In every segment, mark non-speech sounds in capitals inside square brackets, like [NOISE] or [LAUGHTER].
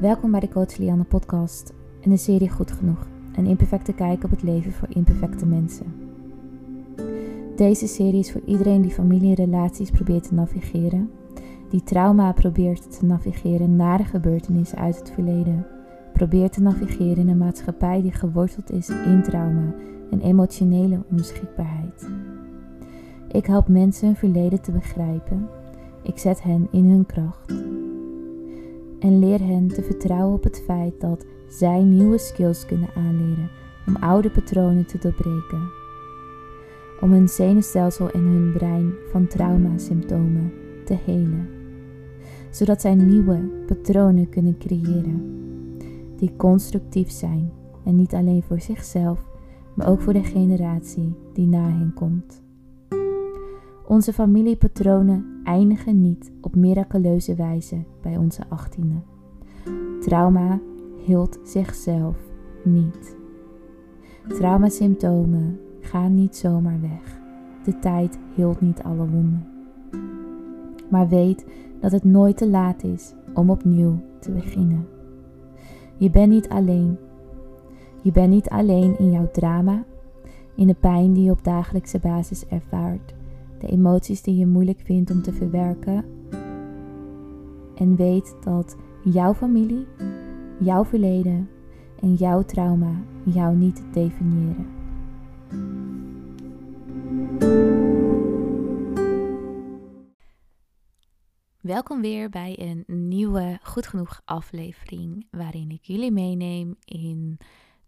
Welkom bij de Coach Lianne podcast en de serie Goed Genoeg. Een imperfecte kijk op het leven voor imperfecte mensen. Deze serie is voor iedereen die familie en relaties probeert te navigeren, die trauma probeert te navigeren na de gebeurtenissen uit het verleden, probeert te navigeren in een maatschappij die geworteld is in trauma en emotionele onbeschikbaarheid. Ik help mensen hun verleden te begrijpen. Ik zet hen in hun kracht en leer hen te vertrouwen op het feit dat zij nieuwe skills kunnen aanleren om oude patronen te doorbreken. Om hun zenuwstelsel en hun brein van traumasymptomen te helen, zodat zij nieuwe patronen kunnen creëren die constructief zijn en niet alleen voor zichzelf, maar ook voor de generatie die na hen komt. Onze familiepatronen eindigen niet op miraculeuze wijze bij onze achttiende. Trauma hield zichzelf niet. Traumasymptomen gaan niet zomaar weg. De tijd hield niet alle wonden. Maar weet dat het nooit te laat is om opnieuw te beginnen. Je bent niet alleen. Je bent niet alleen in jouw drama, in de pijn die je op dagelijkse basis ervaart de emoties die je moeilijk vindt om te verwerken. En weet dat jouw familie, jouw verleden en jouw trauma jou niet definiëren. Welkom weer bij een nieuwe Goed Genoeg aflevering waarin ik jullie meeneem in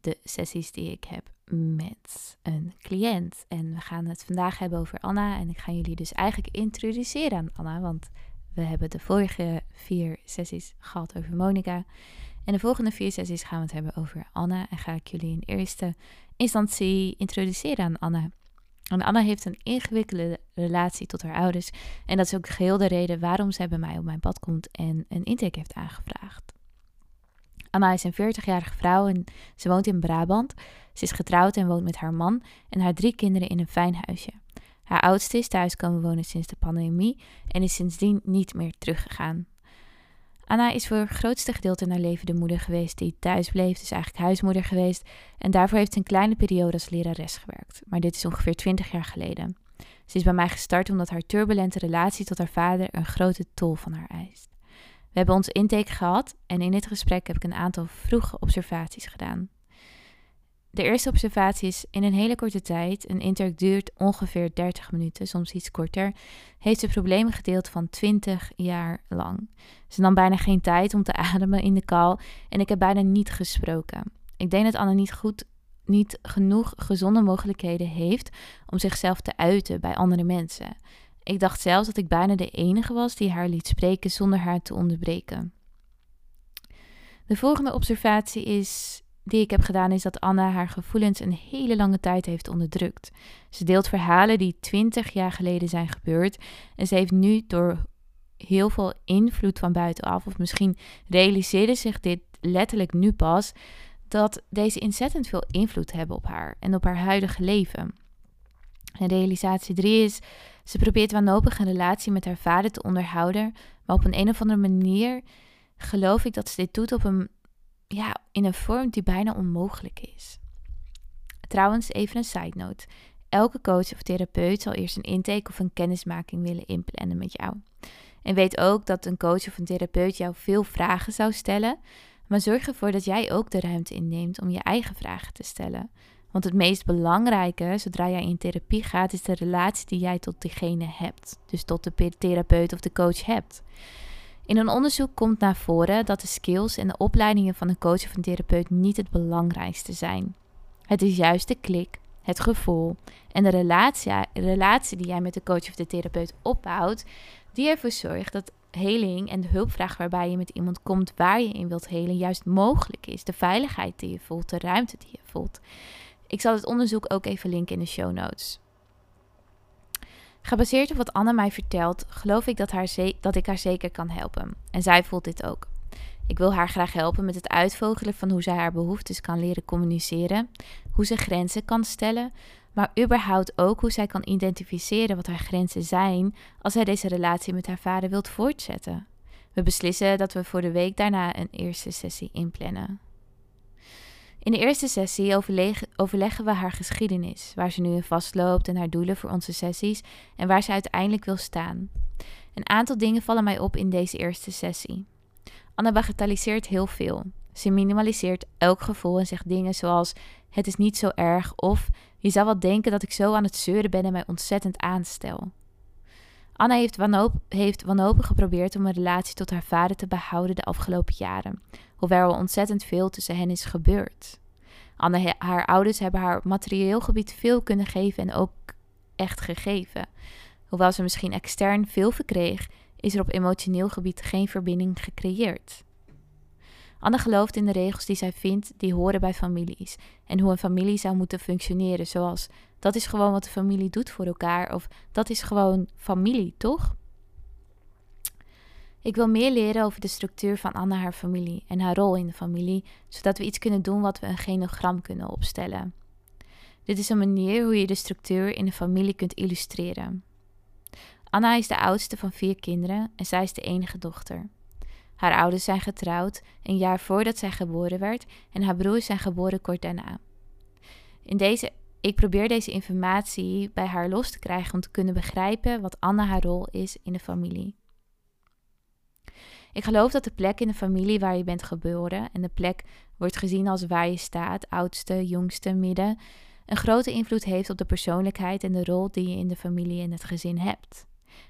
de sessies die ik heb met een cliënt. En we gaan het vandaag hebben over Anna. En ik ga jullie dus eigenlijk introduceren aan Anna. Want we hebben de vorige vier sessies gehad over Monica. En de volgende vier sessies gaan we het hebben over Anna. En ga ik jullie in eerste instantie introduceren aan Anna. En Anna heeft een ingewikkelde relatie tot haar ouders. En dat is ook geheel de reden waarom zij bij mij op mijn pad komt en een intake heeft aangevraagd. Anna is een 40-jarige vrouw en ze woont in Brabant. Ze is getrouwd en woont met haar man en haar drie kinderen in een fijn huisje. Haar oudste is thuis komen wonen sinds de pandemie en is sindsdien niet meer teruggegaan. Anna is voor het grootste gedeelte in haar leven de moeder geweest die thuis bleef, dus eigenlijk huismoeder geweest. En daarvoor heeft ze een kleine periode als lerares gewerkt. Maar dit is ongeveer 20 jaar geleden. Ze is bij mij gestart omdat haar turbulente relatie tot haar vader een grote tol van haar eist. We hebben ons intake gehad en in dit gesprek heb ik een aantal vroege observaties gedaan. De eerste observatie is in een hele korte tijd, een intake duurt ongeveer 30 minuten, soms iets korter, heeft ze problemen gedeeld van 20 jaar lang. Ze nam bijna geen tijd om te [LAUGHS] ademen in de kal en ik heb bijna niet gesproken. Ik denk dat Anne niet goed, niet genoeg gezonde mogelijkheden heeft om zichzelf te uiten bij andere mensen. Ik dacht zelfs dat ik bijna de enige was die haar liet spreken zonder haar te onderbreken. De volgende observatie is, die ik heb gedaan is dat Anna haar gevoelens een hele lange tijd heeft onderdrukt. Ze deelt verhalen die twintig jaar geleden zijn gebeurd en ze heeft nu door heel veel invloed van buitenaf, of misschien realiseerde zich dit letterlijk nu pas, dat deze ontzettend veel invloed hebben op haar en op haar huidige leven. Realisatie 3 is ze probeert wanhopig een relatie met haar vader te onderhouden, maar op een, een of andere manier geloof ik dat ze dit doet op een, ja, in een vorm die bijna onmogelijk is. Trouwens, even een side note. Elke coach of therapeut zal eerst een intake of een kennismaking willen inplannen met jou. En weet ook dat een coach of een therapeut jou veel vragen zou stellen, maar zorg ervoor dat jij ook de ruimte inneemt om je eigen vragen te stellen. Want het meest belangrijke, zodra jij in therapie gaat, is de relatie die jij tot diegene hebt. Dus tot de therapeut of de coach hebt. In een onderzoek komt naar voren dat de skills en de opleidingen van een coach of een therapeut niet het belangrijkste zijn. Het is juist de klik, het gevoel en de relatie, relatie die jij met de coach of de therapeut opbouwt, die ervoor zorgt dat heling en de hulpvraag waarbij je met iemand komt waar je in wilt helen juist mogelijk is. De veiligheid die je voelt, de ruimte die je voelt. Ik zal het onderzoek ook even linken in de show notes. Gebaseerd op wat Anne mij vertelt, geloof ik dat, haar dat ik haar zeker kan helpen. En zij voelt dit ook. Ik wil haar graag helpen met het uitvogelen van hoe zij haar behoeftes kan leren communiceren, hoe ze grenzen kan stellen, maar überhaupt ook hoe zij kan identificeren wat haar grenzen zijn als zij deze relatie met haar vader wilt voortzetten. We beslissen dat we voor de week daarna een eerste sessie inplannen. In de eerste sessie overleggen we haar geschiedenis, waar ze nu in vastloopt en haar doelen voor onze sessies en waar ze uiteindelijk wil staan. Een aantal dingen vallen mij op in deze eerste sessie. Anna bagatelliseert heel veel. Ze minimaliseert elk gevoel en zegt dingen zoals: Het is niet zo erg of je zou wel denken dat ik zo aan het zeuren ben en mij ontzettend aanstel. Anna heeft, heeft wanhopig geprobeerd om een relatie tot haar vader te behouden de afgelopen jaren, hoewel er ontzettend veel tussen hen is gebeurd. Anna, haar ouders hebben haar op materieel gebied veel kunnen geven en ook echt gegeven. Hoewel ze misschien extern veel verkreeg, is er op emotioneel gebied geen verbinding gecreëerd. Anne gelooft in de regels die zij vindt die horen bij families en hoe een familie zou moeten functioneren, zoals dat is gewoon wat de familie doet voor elkaar of dat is gewoon familie, toch? Ik wil meer leren over de structuur van Anne haar familie en haar rol in de familie, zodat we iets kunnen doen wat we een genogram kunnen opstellen. Dit is een manier hoe je de structuur in de familie kunt illustreren. Anna is de oudste van vier kinderen en zij is de enige dochter. Haar ouders zijn getrouwd een jaar voordat zij geboren werd en haar broers zijn geboren kort daarna. In deze, ik probeer deze informatie bij haar los te krijgen om te kunnen begrijpen wat Anna haar rol is in de familie. Ik geloof dat de plek in de familie waar je bent geboren en de plek wordt gezien als waar je staat, oudste, jongste, midden, een grote invloed heeft op de persoonlijkheid en de rol die je in de familie en het gezin hebt.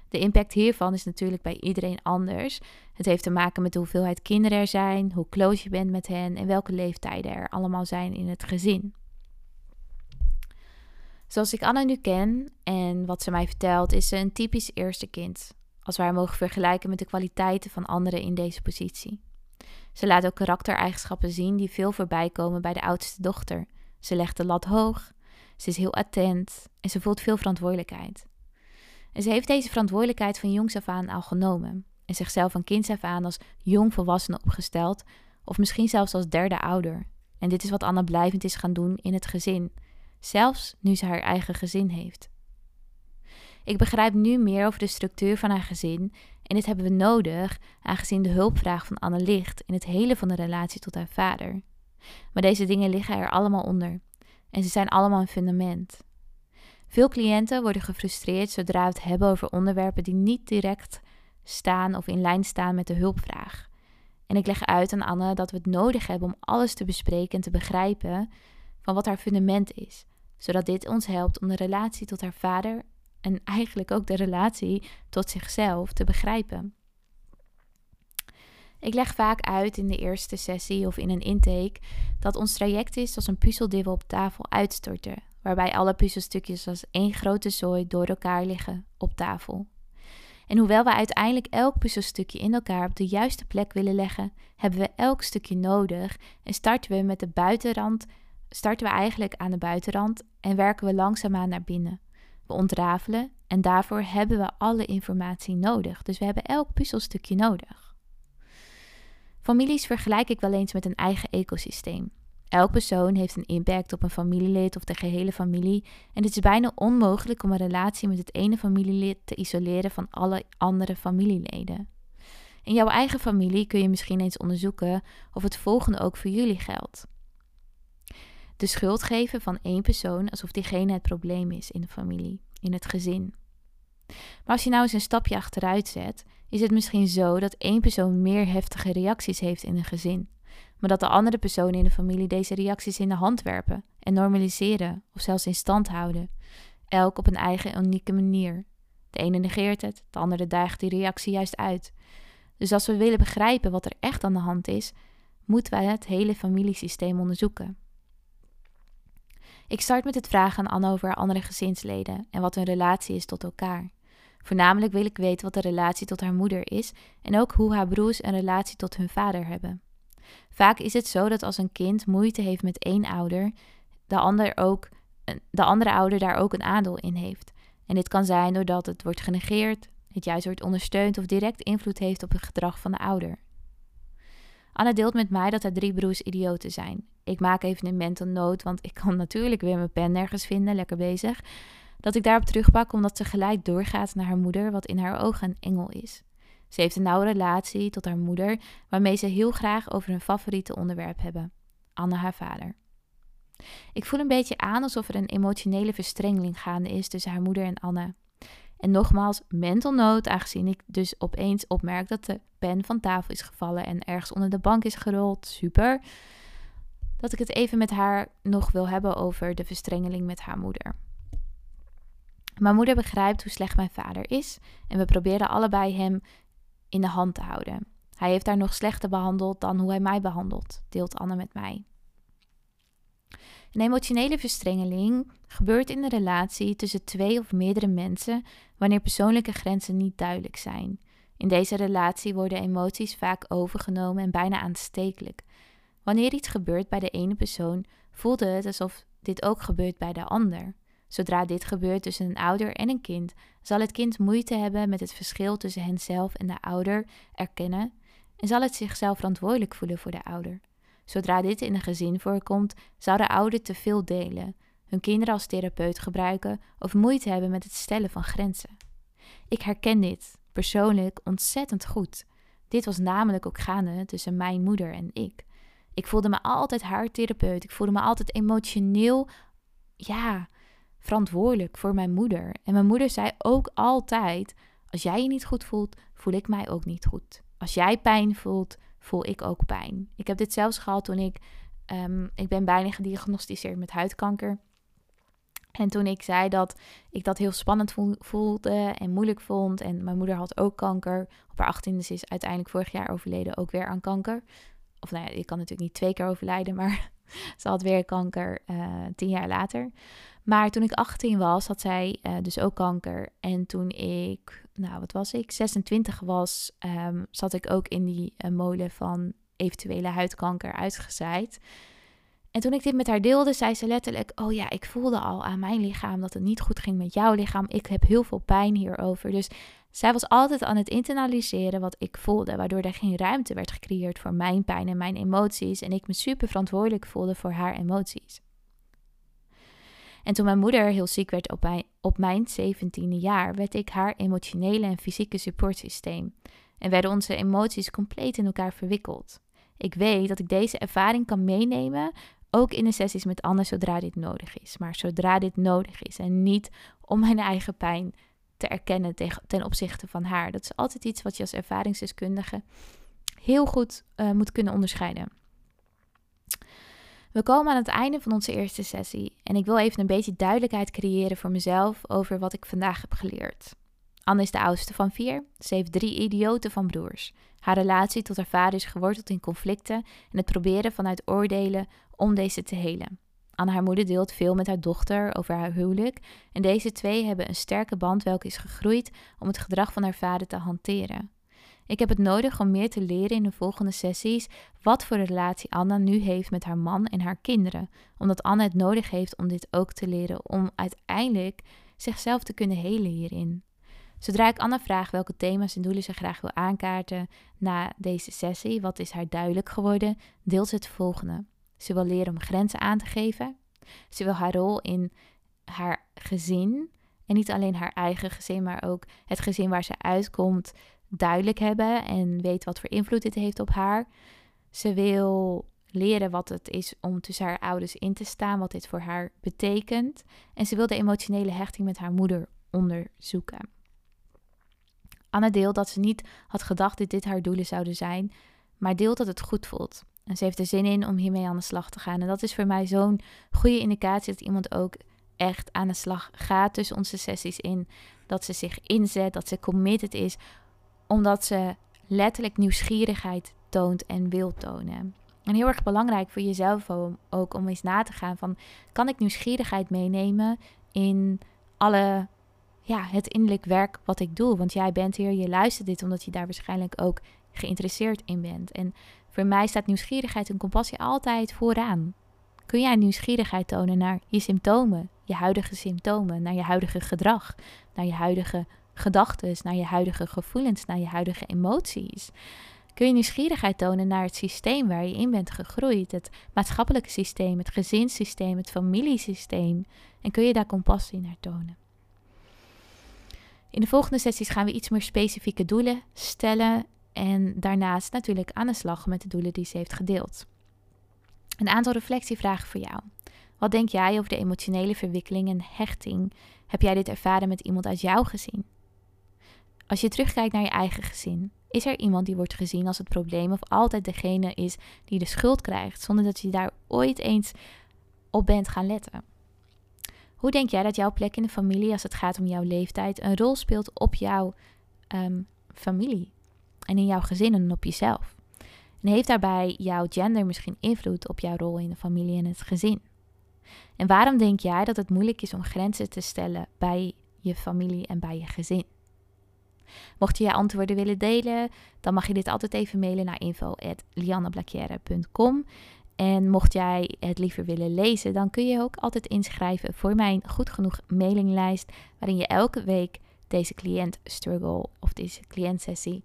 De impact hiervan is natuurlijk bij iedereen anders. Het heeft te maken met de hoeveelheid kinderen er zijn, hoe close je bent met hen en welke leeftijden er allemaal zijn in het gezin. Zoals ik Anna nu ken en wat ze mij vertelt, is ze een typisch eerste kind. Als haar mogen vergelijken met de kwaliteiten van anderen in deze positie. Ze laat ook karaktereigenschappen zien die veel voorbij komen bij de oudste dochter. Ze legt de lat hoog, ze is heel attent en ze voelt veel verantwoordelijkheid. En ze heeft deze verantwoordelijkheid van jongs af aan al genomen en zichzelf van kinds af aan als jong volwassene opgesteld, of misschien zelfs als derde ouder. En dit is wat Anna blijvend is gaan doen in het gezin, zelfs nu ze haar eigen gezin heeft. Ik begrijp nu meer over de structuur van haar gezin en dit hebben we nodig, aangezien de hulpvraag van Anne ligt in het hele van de relatie tot haar vader. Maar deze dingen liggen er allemaal onder en ze zijn allemaal een fundament. Veel cliënten worden gefrustreerd zodra we het hebben over onderwerpen die niet direct staan of in lijn staan met de hulpvraag. En ik leg uit aan Anne dat we het nodig hebben om alles te bespreken en te begrijpen van wat haar fundament is, zodat dit ons helpt om de relatie tot haar vader en eigenlijk ook de relatie tot zichzelf te begrijpen. Ik leg vaak uit in de eerste sessie of in een intake dat ons traject is als een puzzeldeel op tafel uitstorten, waarbij alle puzzelstukjes als één grote zooi door elkaar liggen op tafel. En hoewel we uiteindelijk elk puzzelstukje in elkaar op de juiste plek willen leggen, hebben we elk stukje nodig en starten we met de buitenrand, starten we eigenlijk aan de buitenrand en werken we langzaamaan naar binnen. We ontrafelen en daarvoor hebben we alle informatie nodig. Dus we hebben elk puzzelstukje nodig. Families vergelijk ik wel eens met een eigen ecosysteem. Elk persoon heeft een impact op een familielid of de gehele familie en het is bijna onmogelijk om een relatie met het ene familielid te isoleren van alle andere familieleden. In jouw eigen familie kun je misschien eens onderzoeken of het volgende ook voor jullie geldt. De schuld geven van één persoon alsof diegene het probleem is in de familie, in het gezin. Maar als je nou eens een stapje achteruit zet, is het misschien zo dat één persoon meer heftige reacties heeft in een gezin maar dat de andere personen in de familie deze reacties in de hand werpen en normaliseren of zelfs in stand houden, elk op een eigen unieke manier. De ene negeert het, de andere daagt die reactie juist uit. Dus als we willen begrijpen wat er echt aan de hand is, moeten wij het hele familiesysteem onderzoeken. Ik start met het vragen aan Anne over andere gezinsleden en wat hun relatie is tot elkaar. Voornamelijk wil ik weten wat de relatie tot haar moeder is en ook hoe haar broers een relatie tot hun vader hebben. Vaak is het zo dat als een kind moeite heeft met één ouder, de, ander ook, de andere ouder daar ook een aandeel in heeft. En dit kan zijn doordat het wordt genegeerd, het juist wordt ondersteund of direct invloed heeft op het gedrag van de ouder. Anna deelt met mij dat haar drie broers idioten zijn. Ik maak even een mental note, want ik kan [LAUGHS] natuurlijk weer mijn pen nergens vinden, lekker bezig. Dat ik daarop terugpak omdat ze gelijk doorgaat naar haar moeder, wat in haar ogen een engel is. Ze heeft een nauwe relatie tot haar moeder, waarmee ze heel graag over hun favoriete onderwerp hebben: Anne, haar vader. Ik voel een beetje aan alsof er een emotionele verstrengeling gaande is tussen haar moeder en Anne. En nogmaals, mental note, aangezien ik dus opeens opmerk dat de pen van tafel is gevallen en ergens onder de bank is gerold. Super. Dat ik het even met haar nog wil hebben over de verstrengeling met haar moeder. Mijn moeder begrijpt hoe slecht mijn vader is en we proberen allebei hem in de hand te houden. Hij heeft haar nog slechter behandeld dan hoe hij mij behandelt, deelt Anne met mij. Een emotionele verstrengeling gebeurt in de relatie tussen twee of meerdere mensen wanneer persoonlijke grenzen niet duidelijk zijn. In deze relatie worden emoties vaak overgenomen en bijna aanstekelijk. Wanneer iets gebeurt bij de ene persoon, voelde het alsof dit ook gebeurt bij de ander. Zodra dit gebeurt tussen een ouder en een kind, zal het kind moeite hebben met het verschil tussen henzelf en de ouder erkennen en zal het zichzelf verantwoordelijk voelen voor de ouder. Zodra dit in een gezin voorkomt, zou de ouder te veel delen, hun kinderen als therapeut gebruiken of moeite hebben met het stellen van grenzen. Ik herken dit persoonlijk ontzettend goed. Dit was namelijk ook gaande tussen mijn moeder en ik. Ik voelde me altijd haar therapeut. Ik voelde me altijd emotioneel, ja, verantwoordelijk voor mijn moeder. En mijn moeder zei ook altijd: Als jij je niet goed voelt, voel ik mij ook niet goed. Als jij pijn voelt, voel ik ook pijn. Ik heb dit zelfs gehad toen ik, um, ik ben bijna gediagnosticeerd met huidkanker. En toen ik zei dat ik dat heel spannend voelde en moeilijk vond. En mijn moeder had ook kanker. Op haar achttiende is uiteindelijk vorig jaar overleden ook weer aan kanker. Of nou ja, ik kan natuurlijk niet twee keer overlijden, maar [LAUGHS] ze had weer kanker uh, tien jaar later. Maar toen ik 18 was, had zij uh, dus ook kanker. En toen ik, nou wat was ik, 26 was, um, zat ik ook in die uh, molen van eventuele huidkanker uitgezaaid. En toen ik dit met haar deelde, zei ze letterlijk: Oh ja, ik voelde al aan mijn lichaam dat het niet goed ging met jouw lichaam. Ik heb heel veel pijn hierover. Dus zij was altijd aan het internaliseren wat ik voelde, waardoor er geen ruimte werd gecreëerd voor mijn pijn en mijn emoties. En ik me super verantwoordelijk voelde voor haar emoties. En toen mijn moeder heel ziek werd op mijn, op mijn 17e jaar, werd ik haar emotionele en fysieke supportsysteem. En werden onze emoties compleet in elkaar verwikkeld. Ik weet dat ik deze ervaring kan meenemen, ook in de sessies met anderen, zodra dit nodig is. Maar zodra dit nodig is en niet om mijn eigen pijn te erkennen ten opzichte van haar. Dat is altijd iets wat je als ervaringsdeskundige heel goed uh, moet kunnen onderscheiden. We komen aan het einde van onze eerste sessie en ik wil even een beetje duidelijkheid creëren voor mezelf over wat ik vandaag heb geleerd. Anne is de oudste van vier. Ze heeft drie idioten van broers. Haar relatie tot haar vader is geworteld in conflicten en het proberen vanuit oordelen om deze te helen. Anne, haar moeder, deelt veel met haar dochter over haar huwelijk en deze twee hebben een sterke band welke is gegroeid om het gedrag van haar vader te hanteren. Ik heb het nodig om meer te leren in de volgende sessies wat voor relatie Anna nu heeft met haar man en haar kinderen, omdat Anna het nodig heeft om dit ook te leren om uiteindelijk zichzelf te kunnen helen hierin. Zodra ik Anna vraag welke thema's en doelen ze graag wil aankaarten na deze sessie, wat is haar duidelijk geworden, deelt ze het volgende. Ze wil leren om grenzen aan te geven. Ze wil haar rol in haar gezin, en niet alleen haar eigen gezin, maar ook het gezin waar ze uitkomt, duidelijk hebben en weet wat voor invloed dit heeft op haar. Ze wil leren wat het is om tussen haar ouders in te staan, wat dit voor haar betekent. En ze wil de emotionele hechting met haar moeder onderzoeken. Anne deelt dat ze niet had gedacht dat dit haar doelen zouden zijn, maar deelt dat het goed voelt. En ze heeft er zin in om hiermee aan de slag te gaan. En dat is voor mij zo'n goede indicatie dat iemand ook echt aan de slag gaat tussen onze sessies in. Dat ze zich inzet, dat ze committed is, omdat ze letterlijk nieuwsgierigheid toont en wil tonen. En heel erg belangrijk voor jezelf ook om eens na te gaan van... kan ik nieuwsgierigheid meenemen in alle ja, het innerlijk werk wat ik doe. Want jij bent hier, je luistert dit omdat je daar waarschijnlijk ook geïnteresseerd in bent. En voor mij staat nieuwsgierigheid en compassie altijd vooraan. Kun jij nieuwsgierigheid tonen naar je symptomen, je huidige symptomen, naar je huidige gedrag, naar je huidige gedachten, naar je huidige gevoelens, naar je huidige emoties? Kun je nieuwsgierigheid tonen naar het systeem waar je in bent gegroeid, het maatschappelijke systeem, het gezinssysteem, het familiesysteem? En kun je daar compassie naar tonen? In de volgende sessies gaan we iets meer specifieke doelen stellen en daarnaast natuurlijk aan de slag met de doelen die ze heeft gedeeld. Een aantal reflectievragen voor jou. Wat denk jij over de emotionele verwikkeling en hechting? Heb jij dit ervaren met iemand uit jouw gezin? Als je terugkijkt naar je eigen gezin, is er iemand die wordt gezien als het probleem of altijd degene is die de schuld krijgt, zonder dat je daar ooit eens op bent gaan letten? Hoe denk jij dat jouw plek in de familie, als het gaat om jouw leeftijd, een rol speelt op jouw ehm, familie en in jouw gezin en op jezelf? En heeft daarbij jouw gender misschien invloed op jouw rol in de familie en het gezin? En waarom denk jij dat het moeilijk is om grenzen te stellen bij je familie en bij je gezin? Mocht je je antwoorden willen delen, dan mag je dit altijd even mailen naar info.lianneblacchiere.com. En mocht jij het liever willen lezen, dan kun je ook altijd inschrijven voor mijn goed genoeg mailinglijst, waarin je elke week deze cliënt struggle of deze cliëntsessie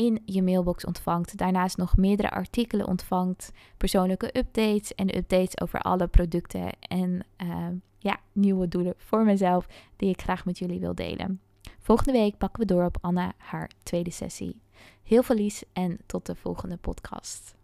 in je mailbox ontvangt. Daarnaast nog meerdere artikelen ontvangt, persoonlijke updates en updates over alle producten en uh, ja, nieuwe doelen voor mezelf die ik graag met jullie wil delen. Volgende week pakken we door op Anna haar tweede sessie. Heel veel lies en tot de volgende podcast.